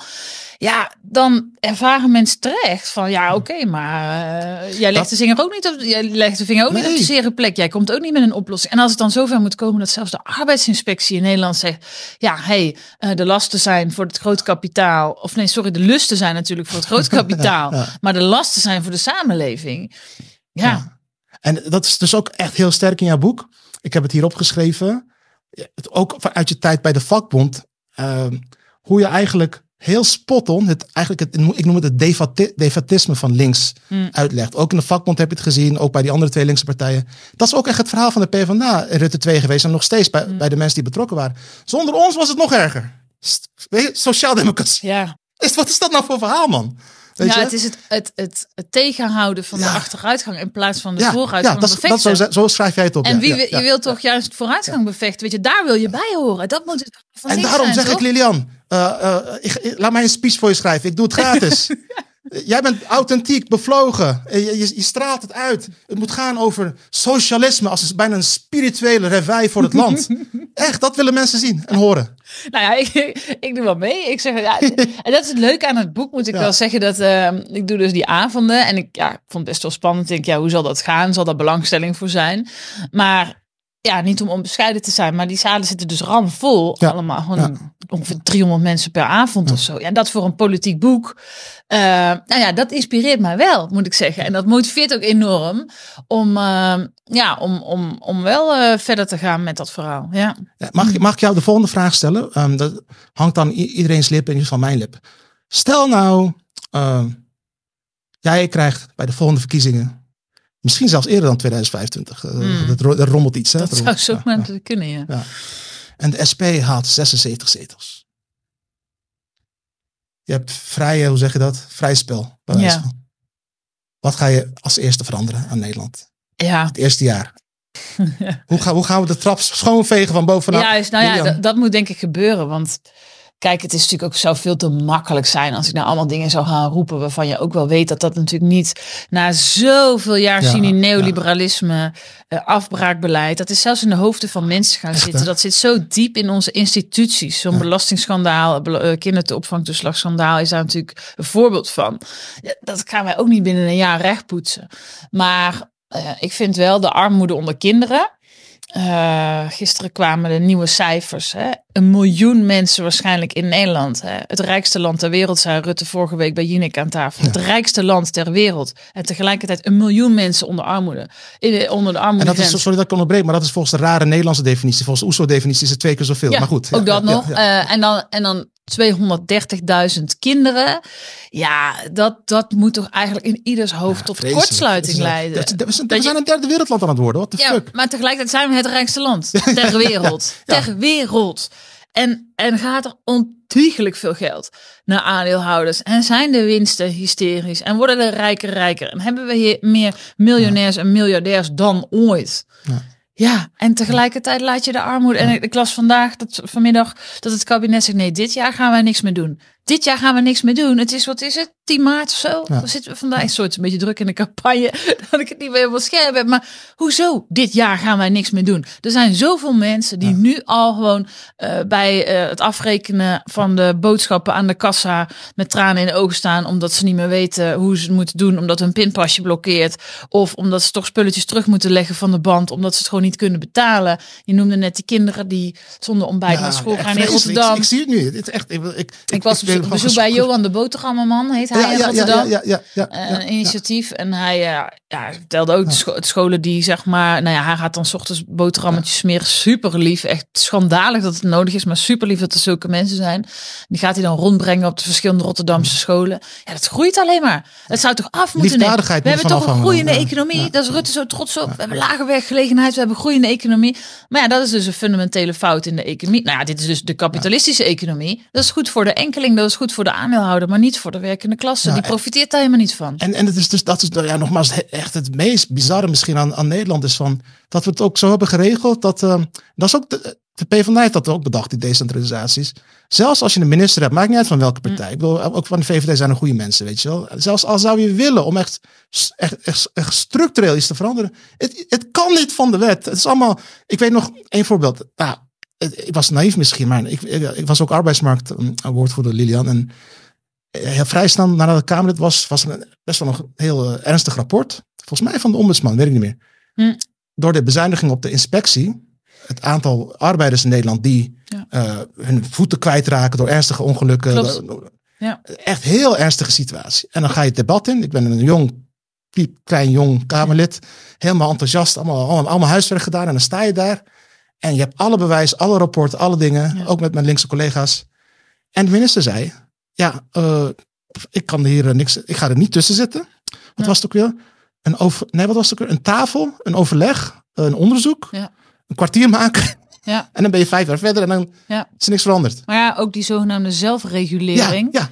Ja, dan ervaren mensen terecht van ja, oké, maar uh, jij legt de vinger ook niet op, jij legt de vinger ook niet op de zere plek. Jij komt ook niet met een oplossing. En als het dan zover moet komen dat zelfs de arbeidsinspectie in Nederland zegt, ja, hey, uh, de lasten zijn voor het groot kapitaal, of nee, sorry, de lusten zijn natuurlijk voor het groot [LAUGHS] kapitaal, maar de lasten zijn voor de samenleving. Ja. ja. En dat is dus ook echt heel sterk in jouw boek. Ik heb het hier opgeschreven. Ook vanuit je tijd bij de vakbond. Uh, hoe je eigenlijk heel spot on, het, eigenlijk het, ik noem het het defatisme van links hmm. uitlegt. Ook in de vakbond heb je het gezien, ook bij die andere twee linkse partijen. Dat is ook echt het verhaal van de PvdA, Rutte 2 geweest en nog steeds bij, hmm. bij de mensen die betrokken waren. Zonder ons was het nog erger. Sociaaldemocratie. Ja. Is, wat is dat nou voor verhaal, man? Ja, het is het, het, het, het tegenhouden van de achteruitgang in plaats van de vooruitgang. Ja, dat, dat zo, zo, schrijf jij het op. En wie, je wilt toch juist vooruitgang bevechten? Weet je, daar wil je bij horen. Dat moet het van En daarom zeg ik, Lilian, uh, uh, ik, laat mij een speech voor je schrijven. Ik doe het [LAUGHS] gratis. Jij bent authentiek, bevlogen. Je, je, je, straalt het uit. Het moet gaan over socialisme als bijna een spirituele revij voor het land. [LAUGHS] Echt, dat willen mensen zien en horen. Nou ja, [LAUGHS] ik, ik doe wel mee. Ik zeg, ja, [LAUGHS] en dat is het leuke aan het boek, moet ik wel zeggen. Dat uh, ik doe dus die avonden en ik ja, vond het best wel spannend. Ik denk, ja, hoe zal dat gaan? Zal daar belangstelling voor zijn? Maar ja, niet om onbescheiden te zijn, maar die zalen zitten dus ramvol. Ja. Allemaal gewoon ongeveer 300 mensen per avond of zo. Ja, dat voor een politiek boek. Uh, nou ja, dat inspireert mij wel, moet ik zeggen. En dat motiveert ook enorm om, uh, ja, om, om, om wel uh, verder te gaan met dat verhaal. Ja. mag, mag ik jou de volgende vraag stellen? Um, dat hangt dan iedereen's lip in ieder geval mijn lip. Stel nou, jij krijgt bij de volgende verkiezingen Misschien zelfs eerder dan 2025. Mm. Er rommelt iets. Hè? Dat zou zo ja, ja. kunnen, ja. ja. En de SP haalt 76 zetels. Je hebt vrije, hoe zeg je dat? Vrij spel. Ja. Wat ga je als eerste veranderen aan Nederland? Ja. Het eerste jaar. [LAUGHS] hoe, gaan, hoe gaan we de trap schoonvegen van bovenaf? Juist, nou ja, dat, dat moet denk ik gebeuren. Want kijk, het is natuurlijk ook zou veel te makkelijk zijn als ik nou allemaal dingen zou gaan roepen waarvan je ook wel weet dat dat natuurlijk niet na zoveel jaar Ja, zien in neoliberalisme, eh, afbraakbeleid, dat is zelfs in de hoofden van mensen gaan zitten. hè? Dat zit zo diep in onze instituties. Zo'n belastingschandaal, bel- eh, kindertoeopvangtoeslagschandaal is daar natuurlijk een voorbeeld van. Ja, dat gaan wij ook niet binnen een jaar rechtpoetsen. Maar eh, ik vind wel de armoede onder kinderen. Eh, gisteren kwamen de nieuwe cijfers. Hè? Een miljoen mensen waarschijnlijk in Nederland. Hè? Het rijkste land ter wereld, zei Rutte vorige week bij Jinek aan tafel. Het rijkste land ter wereld. En tegelijkertijd een miljoen mensen onder armoede. In, de- onder de En armoede. dat is, sorry dat ik onderbreek, maar dat is volgens de rare Nederlandse definitie. Volgens de OESO-definitie is het twee keer zoveel. Ja, maar goed. ook ja, dat nog. Eh, en dan, en dan 230.000 kinderen. Ja, dat, dat moet toch eigenlijk in ieders hoofd tot Vreselijk. kortsluiting Dat is- leiden. dat- dat- We zijn, Dat we je- zijn een derde wereldland aan het worden. What the Ja, fuck? maar tegelijkertijd zijn we het rijkste land [LAUGHS] ter wereld. Ja. Ter wereld. En, en gaat er ontiegelijk veel geld naar aandeelhouders. En zijn de winsten hysterisch. En worden de rijken rijker. En hebben we hier meer miljonairs en miljardairs dan ooit. Ja. Ja, en tegelijkertijd laat je de armoede. En ik, las vandaag, dat, vanmiddag, dat het kabinet zegt: nee, dit jaar gaan wij niks meer doen. Dit jaar gaan we niks meer doen. Het is, wat is het? 10 maart of zo? Ja. Dan zitten we vandaag. Een soort een beetje druk in de campagne. [LAUGHS] Dat ik het niet meer helemaal scherp heb. Maar hoezo? Dit jaar gaan wij niks meer doen. Er zijn zoveel mensen die nu al gewoon eh, bij eh, het afrekenen van de boodschappen aan de kassa met tranen in de ogen staan. Omdat ze niet meer weten hoe ze het moeten doen. Omdat hun pinpasje blokkeert. Of omdat ze toch spulletjes terug moeten leggen van de band. Omdat ze het gewoon niet kunnen betalen. Je noemde net die kinderen die zonder ontbijt naar school gaan in. Rotterdam. Ik, ik zie het nu. Het is echt, ik, ik, Ik was op bezoek- bij Johan de Boterhammerman, heet hij in ja, ja, Rotterdam. ja, ja, ja, ja, een initiatief. En hij eh, ja, vertelde ook de, scho- de scholen die zeg maar, nou ja, hij gaat dan 's ochtends boterhammetjes smeren. Super lief. Echt schandalig dat het nodig is, maar super lief dat er zulke mensen zijn. Die gaat hij dan rondbrengen op de verschillende Rotterdamse scholen. Ja, dat groeit alleen maar. Het zou toch af moeten nemen. We hebben toch een groeiende economie. Daar is Rutte zo trots op. We hebben lage werkgelegenheid, we hebben groeiende economie. Maar ja, dat is dus een fundamentele fout in de economie. Nou ja, dit is dus de kapitalistische economie. Dat is goed voor de enkeling, dat is goed voor de aandeelhouder, maar niet voor de werkende klasse. Die profiteert daar helemaal niet van. En, en het is dus, dat is nou ja, nogmaals echt het meest bizarre misschien aan, aan Nederland is van dat we het ook zo hebben geregeld. Dat, ehm, dat is ook de, de PvdA heeft dat ook bedacht, die decentralisaties. Zelfs als je een minister hebt, maakt niet uit van welke partij. Ik bedoel, ook van de VVD zijn er goede mensen, weet je wel. Zelfs al zou je willen om echt, echt, echt, echt structureel iets te veranderen. Het, het kan niet van de wet. Het is allemaal, ik weet nog één voorbeeld. Nou, het- ik was naïef misschien, maar ik, ik, ik was ook arbeidsmarkt um, woordvoerder Lilian. En eh, vrij snel nadat de Kamerlid was, was een, best wel een heel eh, ernstig rapport. Volgens mij van de ombudsman, weet ik niet meer. Hm. Door de bezuiniging op de inspectie, het aantal arbeiders in Nederland die Ja. eh, hun voeten kwijtraken door ernstige ongelukken. Door- Ja. Echt heel ernstige situatie. En dan ga je het debat in. Ik ben een jong, piep, klein jong Kamerlid. Helemaal enthousiast, allemaal, allemaal, allemaal huiswerk gedaan. En dan sta je daar. En je hebt alle bewijs, alle rapporten, alle dingen. Ook met mijn linkse collega's. En de minister zei, ja, eh, ik kan hier eh, niks, ik ga er niet tussen zitten. Wat Ja. was het ook weer? Een over, nee, wat was het ook weer? Een tafel, een overleg, een onderzoek, Ja. een kwartier maken. Ja. [LAUGHS] En dan ben je vijf jaar verder en dan is er niks veranderd. Maar ja, ook die zogenaamde zelfregulering. ja,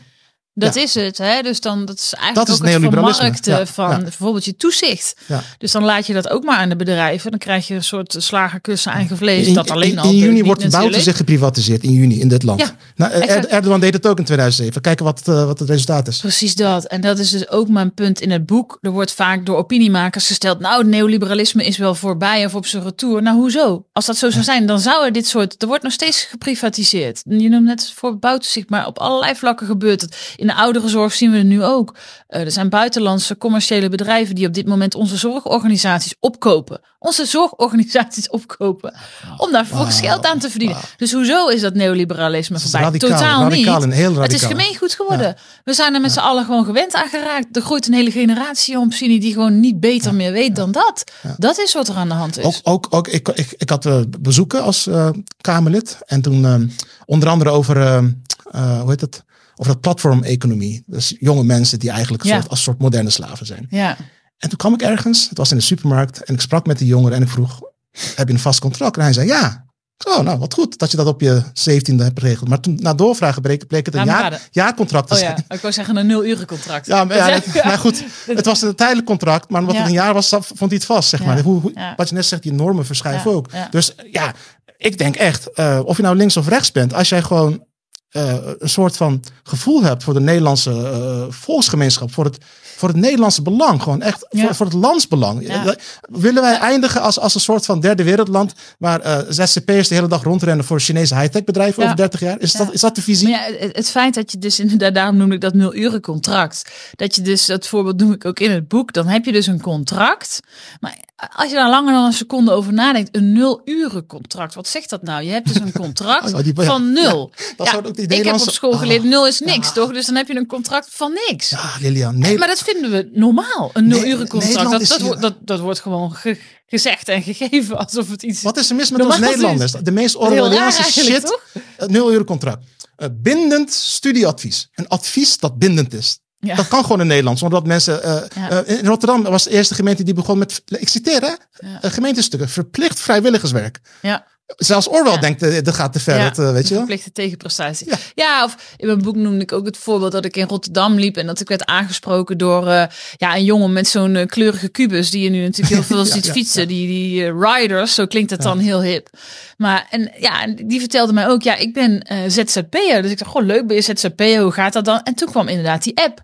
Dat Ja. is het. Hè? Dus dan, dat is eigenlijk Dat is ook het vermarkten Ja, van ja. bijvoorbeeld je toezicht. ja. Dus dan laat je dat ook maar aan de bedrijven. Dan krijg je een soort slagerkussen eigen vlees. In, dat alleen in, al. in juni wordt de zich geprivatiseerd. In juni in dit land. Nou, Er-. Erdogan deed het ook in 2007. Kijken wat, eh, wat het resultaat is. Precies dat. En dat is dus ook mijn punt in het boek. Er wordt vaak door opiniemakers gesteld. Nou, het neoliberalisme is wel voorbij of op zijn retour. Nou, hoezo? Als dat zo zou zijn, dan zou er dit soort. Er wordt nog steeds geprivatiseerd. Je noemt net voor Bouwtoezicht, maar op allerlei vlakken gebeurt het. In de ouderenzorg zien we het nu ook. Eh, er zijn buitenlandse commerciële bedrijven die op dit moment onze zorgorganisaties opkopen. Onze zorgorganisaties opkopen. Om daar volgens Wauw, geld aan te verdienen. wauw. Dus hoezo is dat neoliberalisme is voorbij? radicaal, Totaal radicaal niet. en heel Het is gemeengoed geworden. We zijn er met z'n allen gewoon gewend aan geraakt. Er groeit een hele generatie om, die gewoon niet beter meer weet dan dat. Dat is wat er aan de hand is. Ook, ook, ook ik, ik, ik had eh, bezoeken als eh, Kamerlid. En toen onder andere over, hoe heet het? Over dat platformeconomie. Dus jonge mensen die eigenlijk Ja. soort, als soort moderne slaven zijn. Ja, En toen kwam ik ergens, het was in de supermarkt. En ik sprak met die jongeren en ik vroeg, heb je een vast contract? En hij zei ja. Oh, nou, wat goed dat je dat op je zeventiende hebt geregeld. Maar toen, na doorvragen bleek, bleek het een jaar, jaarcontract te Oh zijn. ja, ik wou zeggen een nul uren contract. Ja, maar, ja, [LAUGHS] het- maar goed, het was een tijdelijk contract, maar omdat Ja. het een jaar was, vond hij het vast, zeg maar. Hoe. Wat je net zegt, die normen verschuiven ook. Dus ja, ik denk echt, eh, of je nou links of rechts bent, als jij gewoon eh, een soort van gevoel hebt voor de Nederlandse eh, volksgemeenschap, voor het, voor het Nederlandse belang, gewoon echt Ja. voor, voor het landsbelang. Ja. Eh, Willen wij eindigen als, als een soort van derde wereldland waar eh ZZP'ers de hele dag rondrennen voor Chinese high-tech bedrijven Ja. over 30 jaar? Is, dat, is dat de visie? Maar ja, het, feit dat je dus inderdaad, [LAUGHS] daarom noem ik dat nul uren contract. Dat je dus, dat voorbeeld noem ik ook in het boek, dan heb je dus een contract. Maar als je daar langer dan een seconde over nadenkt, een nul uren contract, wat zegt dat nou? Je hebt dus een contract [LAUGHS] Oh, die- van nul. dat Ja, ook die ik heb Nederlandse- op school Ah. geleerd, nul is niks, toch? Dus dan heb je een contract van niks. Ja, Lilian, nee. Maar dat vinden we normaal, een nul uren contract. Dat, dat, wordt- dat, dat wordt gewoon ge- gezegd en gegeven alsof het iets Wat is er mis met ons Nederlanders? De meest Orwelliaanse shit. toch? Het nul uur contract. Eh, bindend studieadvies. Een advies dat bindend is. Ja. Dat kan gewoon in Nederland. Zonder dat mensen. eh, Ja. eh, in Rotterdam was de eerste gemeente die begon met. Ik citeer hè. eh, gemeentestukken. Verplicht vrijwilligerswerk. Ja. Zelfs Orwell Ja. denkt. eh, dat gaat te ver. Ja, het, eh, weet je wel? Verplichte tegenprestatie. Ja. Ja. of in mijn boek noemde ik ook het voorbeeld dat ik in Rotterdam liep en dat ik werd aangesproken door eh, ja, een jongen met zo'n kleurige kubus die je nu natuurlijk heel veel [LAUGHS] ziet fietsen. Die, die riders, zo klinkt het dan heel hip. Maar en ja, die vertelde mij ook, ja, ik ben ZZP'er. Dus ik dacht, goh, leuk ben je ZZP'er, hoe gaat dat dan? En toen kwam inderdaad die app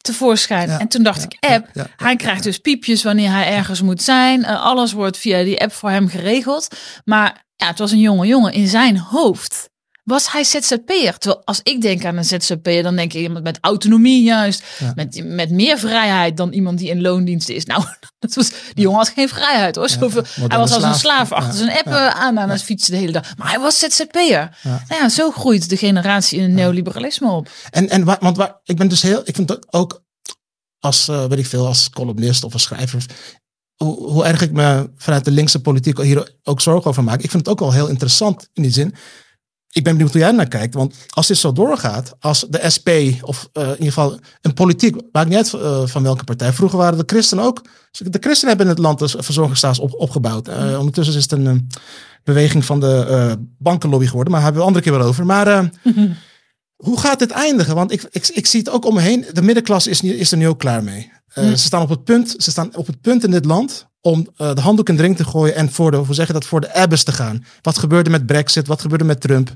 tevoorschijn. Ja, en toen dacht ja, ik, app, ja, hij krijgt dus piepjes wanneer hij ergens moet zijn. Eh, alles wordt via die app voor hem geregeld. Maar ja, het was een jonge jongen in zijn hoofd. Was hij ZZP'er? Terwijl als ik denk aan een ZZP'er, dan denk ik iemand met autonomie juist. Ja. Met, met meer vrijheid dan iemand die in loondienst is. Nou, [LAUGHS] dat was, die jongen had geen vrijheid hoor. Zoveel, hij was als een slaaf. achter zijn app aan aan het fietsen de hele dag. Maar hij was ZZP'er. Ja. Nou ja, zo groeit de generatie in het neoliberalisme op. En, en want waar, ik ben dus heel, ik vind dat ook als, eh, weet ik veel, als columnist of als schrijver, hoe, hoe erg ik me vanuit de linkse politiek hier ook zorgen over maak. Ik vind het ook wel heel interessant in die zin. Ik ben benieuwd hoe jij naar kijkt, want als dit zo doorgaat, als de SP of eh, in ieder geval een politiek, maakt niet uit eh, van welke partij. Vroeger waren de christenen ook, de christenen hebben in het land de verzorgingsstaat op, opgebouwd. Eh, ondertussen is het een beweging van de bankenlobby geworden, maar daar hebben we een andere keer wel over. Maar [LAUGHS] hoe gaat dit eindigen? Want ik, ik, ik zie het ook om me heen. De middenklasse is, is er nu ook klaar mee. Eh, Ze staan op het punt. Ze staan op het punt in dit land om eh, de handdoek in de ring te gooien en voor de, hoe zeg je dat, voor de abyss te gaan. Wat gebeurde met Brexit? Wat gebeurde met Trump?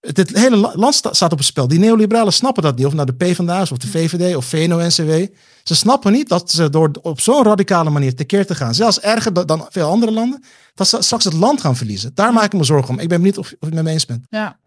Het hele la- land sta- staat op het spel. Die neoliberalen snappen dat niet. Of nou de PvdA's of de VVD of VNO-NCW. Ze snappen niet dat ze door op zo'n radicale manier tekeer te gaan. Zelfs erger da- dan veel andere landen. Dat ze straks het land gaan verliezen. Daar maak ik me zorgen om. Ik ben benieuwd of, of je het met me eens bent. Ja.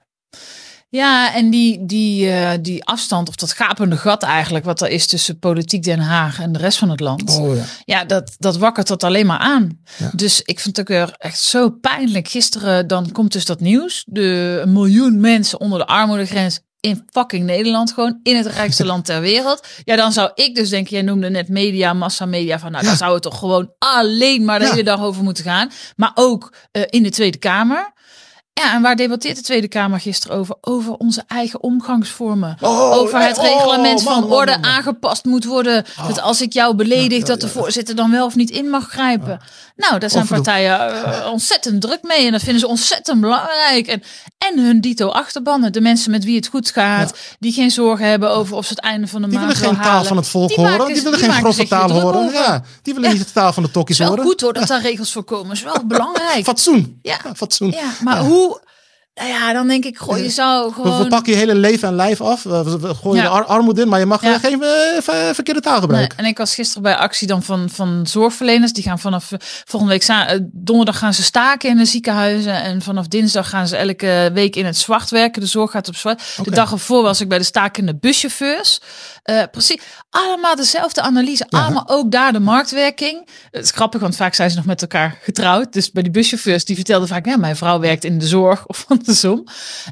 Ja, en die, die, eh, die afstand, of dat gapende gat eigenlijk, wat er is tussen politiek Den Haag en de rest van het land. Oh ja. Ja, dat, dat wakkert dat alleen maar aan. Ja. Dus ik vind het ook weer echt zo pijnlijk. Gisteren dan komt dus dat nieuws. De een miljoen mensen onder de armoedegrens in fucking Nederland gewoon. In het rijkste land ter wereld. Ja, dan zou ik dus denken, jij noemde net media, massamedia. Van nou, Ja. daar zou het toch gewoon alleen maar de hele dag over moeten gaan. Maar ook eh, in de Tweede Kamer. Ja, en waar debatteert de Tweede Kamer gisteren over? Over onze eigen omgangsvormen. Oh, over het oh, reglement man, van orde man, man. aangepast moet worden. Dat als ik jou beledig, Ja, dat de voorzitter dan wel of niet in mag grijpen. Nou, daar zijn partijen eh, ontzettend druk mee. En dat vinden ze ontzettend belangrijk. En, en hun dito achterbannen. De mensen met wie het goed gaat. Die geen zorgen hebben over of ze het einde van de Die maand willen geen taal halen. van het volk Die horen. maken- die willen die geen hier taal horen. Ja, die willen niet de taal van de Het tokkies is wel horen. goed hoor dat daar regels voor komen. is wel [LAUGHS] belangrijk. Fatsoen. Ja. fatsoen. Ja, maar hoe... Nou ja, dan denk ik, goh, je We, gewoon... we pakken je hele leven en lijf af. We, we- gooien Ja. de ar- armoede in, maar je mag Ja. eh, geen eh, ver- verkeerde taal Nee, gebruiken. en ik was gisteren bij actie dan van, van zorgverleners. Die gaan vanaf eh, volgende week eh, donderdag gaan ze staken in de ziekenhuizen. En vanaf dinsdag gaan ze elke week in het zwart werken. De zorg gaat op zwart. De dag ervoor was ik bij de stakende buschauffeurs. Eh, precies, allemaal dezelfde analyse. Ja. Allemaal ook daar de marktwerking. Het is grappig, want vaak zijn ze nog met elkaar getrouwd. Dus bij die buschauffeurs, die vertelden vaak... ja, mijn vrouw werkt in de zorg of [LAUGHS] andersom.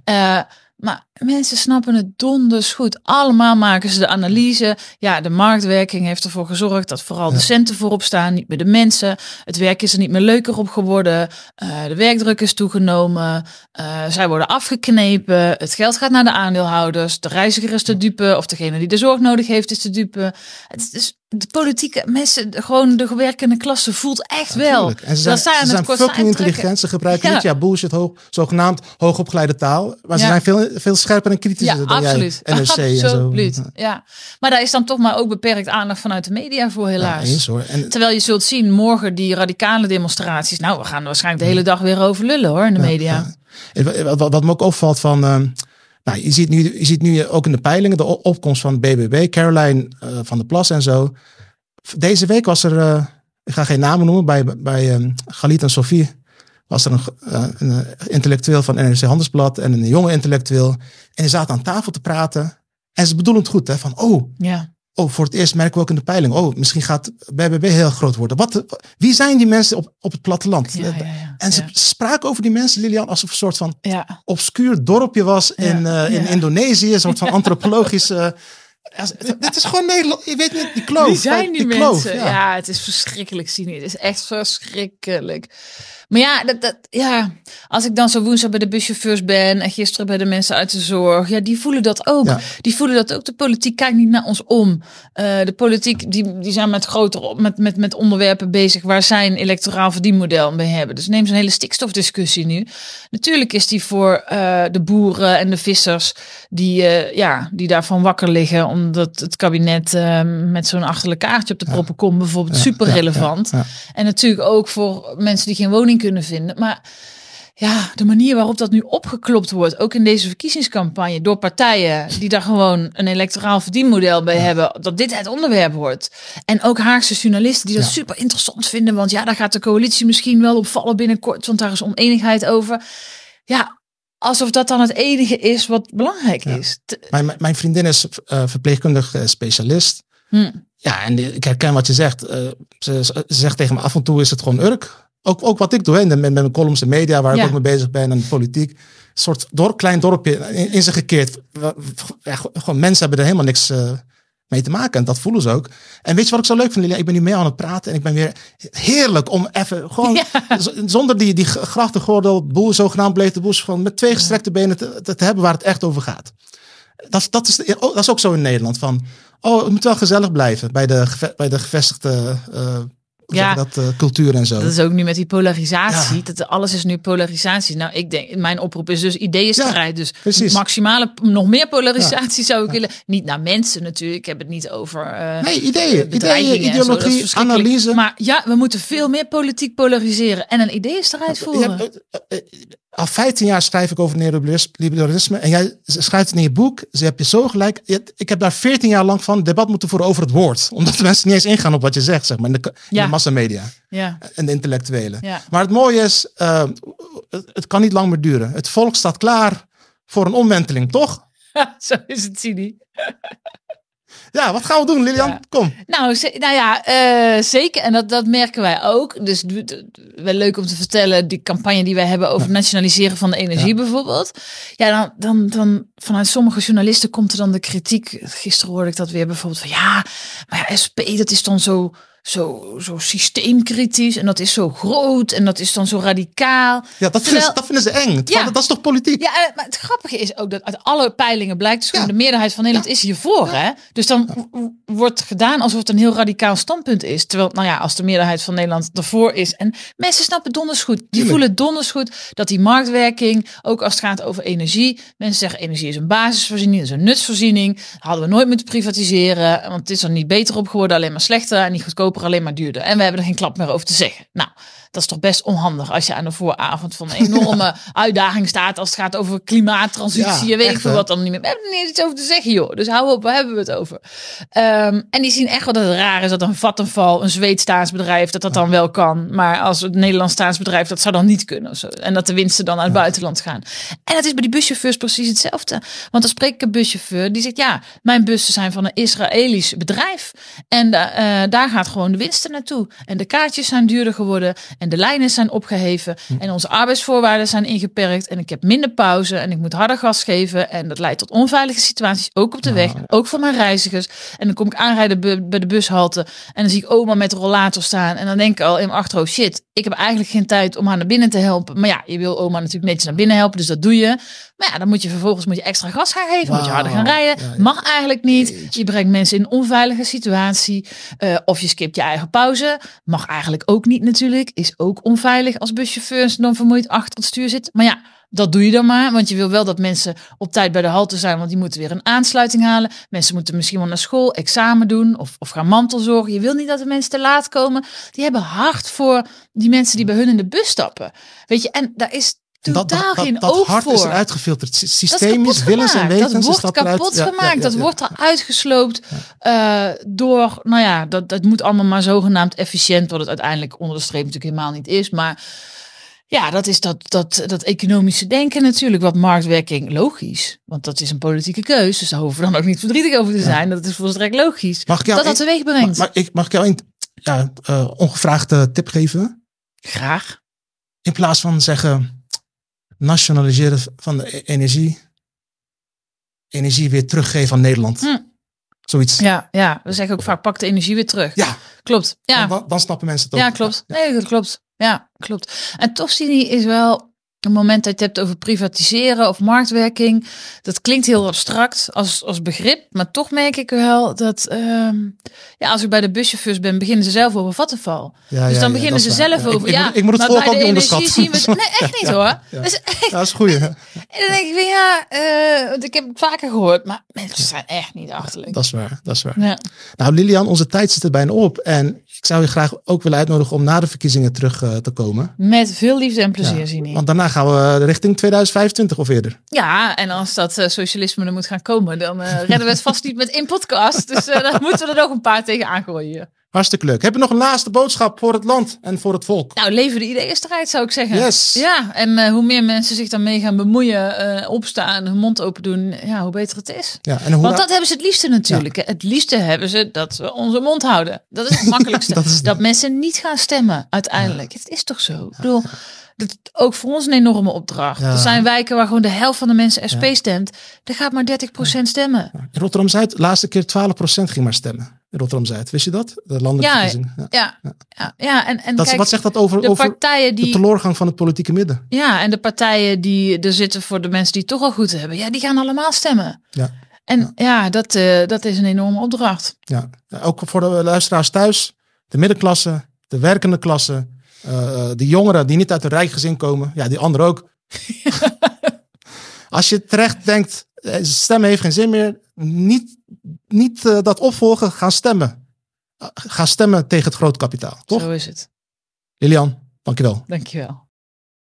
Eh, maar mensen snappen het donders goed. Allemaal maken ze de analyse. Ja, de marktwerking heeft ervoor gezorgd dat vooral de centen voorop staan, niet meer de mensen. Het werk is er niet meer leuker op geworden. Uh, de werkdruk is toegenomen. Uh, zij worden afgeknepen. Het geld gaat naar de aandeelhouders. De reiziger is te dupe. Of degene die de zorg nodig heeft is te dupe. Het is de politieke mensen, gewoon de gewerkende klasse voelt echt wel. En ze zijn, ze zijn fucking intelligent. Ze gebruiken niet ja bullshit, hoog, zogenaamd hoogopgeleide taal. Maar ze zijn veel, veel scherper en kritischer ja, dan absoluut. jij. NRC absoluut. En zo. Ja. Maar daar is dan toch maar ook beperkt aandacht vanuit de media voor helaas. eens, hoor. En, Terwijl je zult zien, morgen die radicale demonstraties. Nou, we gaan er waarschijnlijk de hele dag weer over lullen hoor in de media. Wat, wat, me ook opvalt van... Uh, nou, je ziet, nu, je ziet nu ook in de peilingen de opkomst van BBB, Caroline uh, van der Plas en zo. Deze week was er, uh, ik ga geen namen noemen, bij, bij um, Galit en Sofie was er een, uh, een, intellectueel van NRC Handelsblad en een jonge intellectueel. En die zaten aan tafel te praten. En ze bedoelen het goed, hè, van oh, ja. oh, voor het eerst merken we ook in de peiling, oh, misschien gaat BBB heel groot worden. Wat, wie zijn die mensen op, op het platteland? Ja, ja, en ze spraken over die mensen, Lilian, alsof een soort van obscuur dorpje was in, uh, in Indonesië, een soort van [LAUGHS] antropologische dit is gewoon Nederland. Je weet niet, die kloof. Wie zijn die, die mensen? ja. ja. het is verschrikkelijk zien. Het is echt verschrikkelijk. Maar ja, dat, dat, ja, als ik dan zo woensdag bij de buschauffeurs ben en gisteren bij de mensen uit de zorg, ja, die voelen dat ook. Die voelen dat ook. De politiek kijkt niet naar ons om. Uh, de politiek, die, die zijn met grotere, met, met, met onderwerpen bezig waar zij een electoraal verdienmodel mee hebben. Dus neem zo'n hele stikstofdiscussie nu. Natuurlijk is die voor uh, de boeren en de vissers die, uh, ja, die daarvan wakker liggen, omdat het kabinet met zo'n achterlijk kaartje op de proppen komt, bijvoorbeeld, super relevant. En natuurlijk ook voor mensen die geen woning kunnen vinden. Maar ja, de manier waarop dat nu opgeklopt wordt, ook in deze verkiezingscampagne, door partijen die daar gewoon een electoraal verdienmodel bij hebben, dat dit het onderwerp wordt. En ook Haagse journalisten die dat super interessant vinden, want ja, daar gaat de coalitie misschien wel opvallen binnenkort, want daar is oneenigheid over. Ja, alsof dat dan het enige is wat belangrijk is. Mijn, mijn vriendin is uh, verpleegkundig eh, specialist. Hm. Ja, en ik herken wat je zegt. Uh, ze, ze, zegt tegen me af en toe is het gewoon urk. Ook, ook wat ik doe, hè, met, met mijn columns en media, waar ik ook mee bezig ben, en politiek. Een soort door, klein dorpje in, in zich gekeerd. Ja, gewoon mensen hebben er helemaal niks uh, mee te maken. En dat voelen ze ook. En weet je wat ik zo leuk vind, Lilia? Ik ben nu mee aan het praten en ik ben weer heerlijk om even gewoon zonder die, die grachtengordel, boel, zogenaamd bleef de boes, gewoon met twee gestrekte benen te, te, hebben waar het echt over gaat. Dat, dat, is, dat is ook zo in Nederland. Van, oh, het moet wel gezellig blijven bij de, bij de gevestigde uh, ja, dat uh, cultuur en zo. Dat is ook nu met die polarisatie. Dat alles is nu polarisatie. Nou, ik denk, mijn oproep is dus ideeënstrijd. Ja, dus maximale, nog meer polarisatie zou ik willen. Niet naar mensen natuurlijk. Ik heb het niet over. Uh, nee, ideeën, ideeën, ideologie, analyse. Maar ja, we moeten veel meer politiek polariseren en een ideeënstrijd voeren. Ja, al 15 jaar schrijf ik over neoliberalisme. En jij schrijft het in je boek. Ze heb je zo gelijk. Ik heb daar 14 jaar lang van debat moeten voeren over het woord. [LAUGHS] Omdat de mensen niet eens ingaan op wat je zegt, zeg maar. In de, in de massamedia. Ja. En de intellectuelen. Ja. Maar het mooie is, uh, het, het, kan niet lang meer duren. Het volk staat klaar voor een omwenteling, toch? [LAUGHS] zo is het, Sini. Ja, wat gaan we doen, Lilian? Kom. Nou, nou ja, uh, zeker. En dat, dat merken wij ook. Dus wel leuk om te vertellen, die campagne die wij hebben over nationaliseren van de energie bijvoorbeeld. Ja, dan, dan, dan vanuit sommige journalisten komt er dan de kritiek. Gisteren hoorde ik dat weer bijvoorbeeld van ja, maar ja, SP, dat is dan zo zo, zo systeemkritisch en dat is zo groot en dat is dan zo radicaal. Ja, dat, vinden, ze, dat vinden ze eng. Ja. Dat, is toch politiek? Ja, eh, maar het grappige is ook dat uit alle peilingen blijkt, dus de meerderheid van Nederland is hiervoor. Hè? Dus dan wordt gedaan alsof het een heel radicaal standpunt is. Terwijl, nou ja, als de meerderheid van Nederland ervoor is. En mensen snappen donders goed. Die voelen donders goed dat die marktwerking, ook als het gaat over energie. Mensen zeggen energie is een basisvoorziening, is een nutsvoorziening. Hadden we nooit moeten privatiseren, want het is er niet beter op geworden, alleen maar slechter en niet goedkoper alleen maar duurder. En we hebben er geen klap meer over te zeggen. Nou, dat is toch best onhandig als je aan de vooravond van een enorme [LAUGHS] uitdaging staat als het gaat over klimaattransitie. Ja, weet ik veel wat dan niet meer. We hebben er niet iets over te zeggen, joh. Dus hou op, waar hebben we het over? Um, en die zien echt wel dat het raar is dat een Vattenval, een Zweeds staatsbedrijf, dat dat dan wel kan. Maar als het Nederlands staatsbedrijf, dat zou dan niet kunnen. Zo. En dat de winsten dan naar het buitenland gaan. En dat is bij die buschauffeurs precies hetzelfde. Want dan spreek ik een buschauffeur die zegt, ja, mijn bussen zijn van een Israëlisch bedrijf. En uh, daar gaat gewoon de winsten naartoe. En de kaartjes zijn duurder geworden. En En de lijnen zijn opgeheven. Hm. En onze arbeidsvoorwaarden zijn ingeperkt. En ik heb minder pauze. En ik moet harder gas geven. En dat leidt tot onveilige situaties. Ook op de weg. Ook voor mijn reizigers. En dan kom ik aanrijden bij de bushalte. En dan zie ik oma met rollator staan. En dan denk ik al in mijn achterhoofd. Shit, ik heb eigenlijk geen tijd om haar naar binnen te helpen. Maar ja, je wil oma natuurlijk netjes naar binnen helpen. Dus dat doe je. Maar ja, dan moet je vervolgens moet je extra gas gaan geven. Moet je harder gaan rijden. Ja, ja. Mag eigenlijk niet. Je brengt mensen in een onveilige situatie. Eh, of je skipt je eigen pauze. Mag eigenlijk ook niet natuurlijk. Is ook onveilig als buschauffeurs dan vermoeid achter het stuur zit. Maar ja, dat doe je dan maar. Want je wil wel dat mensen op tijd bij de halte zijn. Want die moeten weer een aansluiting halen. Mensen moeten misschien wel naar school, examen doen. Of, of gaan mantelzorgen. Je wil niet dat de mensen te laat komen. Die hebben hard voor die mensen die bij hun in de bus stappen. Weet je, en daar is totaal dat, dat, geen dat oog hart voor. is eruit gefilterd. Sy- Dat is Systemisch, willens en wetens. Dat wordt kapot ja, ja, gemaakt. ja, dat wordt eruit gesloopt eh, door, nou ja, dat, dat moet allemaal maar zogenaamd efficiënt, wat het uiteindelijk onder de streep natuurlijk helemaal niet is. Maar ja, dat is dat, dat, dat economische denken natuurlijk, wat marktwerking logisch. Want dat is een politieke keus, dus daar hoeven we dan ook niet verdrietig over te zijn. Dat is volstrekt logisch. Mag ik jou dat dat teweeg brengt. Maar ik, mag ik jou een ja, eh, ongevraagde tip geven? Graag. In plaats van zeggen nationaliseren van de e- energie, energie weer teruggeven aan Nederland. Hm. Zoiets. Ja, ja, we zeggen ook vaak, pak de energie weer terug. Ja, Klopt. Ja. dan, dan snappen mensen het ook. Ja, klopt. Nee, dat klopt. Ja, klopt. En Tofsini is wel een moment dat je het hebt over privatiseren of marktwerking. Dat klinkt heel abstract als, als begrip, maar toch merk ik wel dat ehm, ja, als ik bij de buschauffeurs ben, beginnen ze zelf over Vattenval. Ja, dus dan ja, beginnen dat ze is waar. zelf over. ik, ja, ik moet het maar volk bij de energie zien we. Nee, echt niet [LAUGHS] hoor. Ja. Dus, Ja, dat is goed. En dan denk ik weer, ja, want ik heb het vaker gehoord, maar mensen zijn echt niet achterlijk. Dat is waar, dat is waar. Ja. Nou, Lilian, onze tijd zit er bijna op. En ik zou je graag ook willen uitnodigen om na de verkiezingen terug eh, te komen. Met veel liefde en plezier, Zini. Want daarna gaan we richting 2025 of eerder. Ja, en als dat eh, socialisme er moet gaan komen, dan eh, redden we het vast niet met één podcast. Dus eh dan moeten we er nog een paar tegen aangooien. Hartstikke leuk. Heb je nog een laatste boodschap voor het land en voor het volk? Nou, leven de ideeënstrijd zou ik zeggen. Yes. Ja, en hoe meer mensen zich daarmee gaan bemoeien, opstaan, hun mond open doen, ja, hoe beter het is. Ja, en hoe Want dat hebben ze het liefste natuurlijk. Het liefste hebben ze dat we onze mond houden. Dat is het makkelijkste. dat [LAUGHS] dat, is het. mensen niet gaan stemmen uiteindelijk. Het is toch zo? Ik bedoel, dat ook voor ons een enorme opdracht. Ja. Er zijn wijken waar gewoon de helft van de mensen SP stemt. Er gaat maar 30% stemmen. In Rotterdam-Zuid, de laatste keer 12% ging maar stemmen. In Rotterdam-Zuid. Wist je dat? De landelijke Ja, verkiezingen. Ja. Ja, ja, ja. En, en Dat, kijk, wat zegt dat over, de over partijen de die teleurgang van het politieke midden? Ja, en de partijen die er zitten voor de mensen die het toch al goed hebben, ja, die gaan allemaal stemmen. Ja. En ja, dat, eh, dat is een enorme opdracht. Ja. Ook voor de luisteraars thuis. De middenklasse, de werkende klasse. Eh, de jongeren die niet uit een rijk gezin komen. Ja, die anderen ook. [LAUGHS] Als je terecht denkt, eh, stemmen heeft geen zin meer. Niet, niet eh, dat opvolgen, gaan stemmen. Uh, ga stemmen tegen het groot kapitaal. Toch? Zo is het. Lilian, dankjewel. Dankjewel.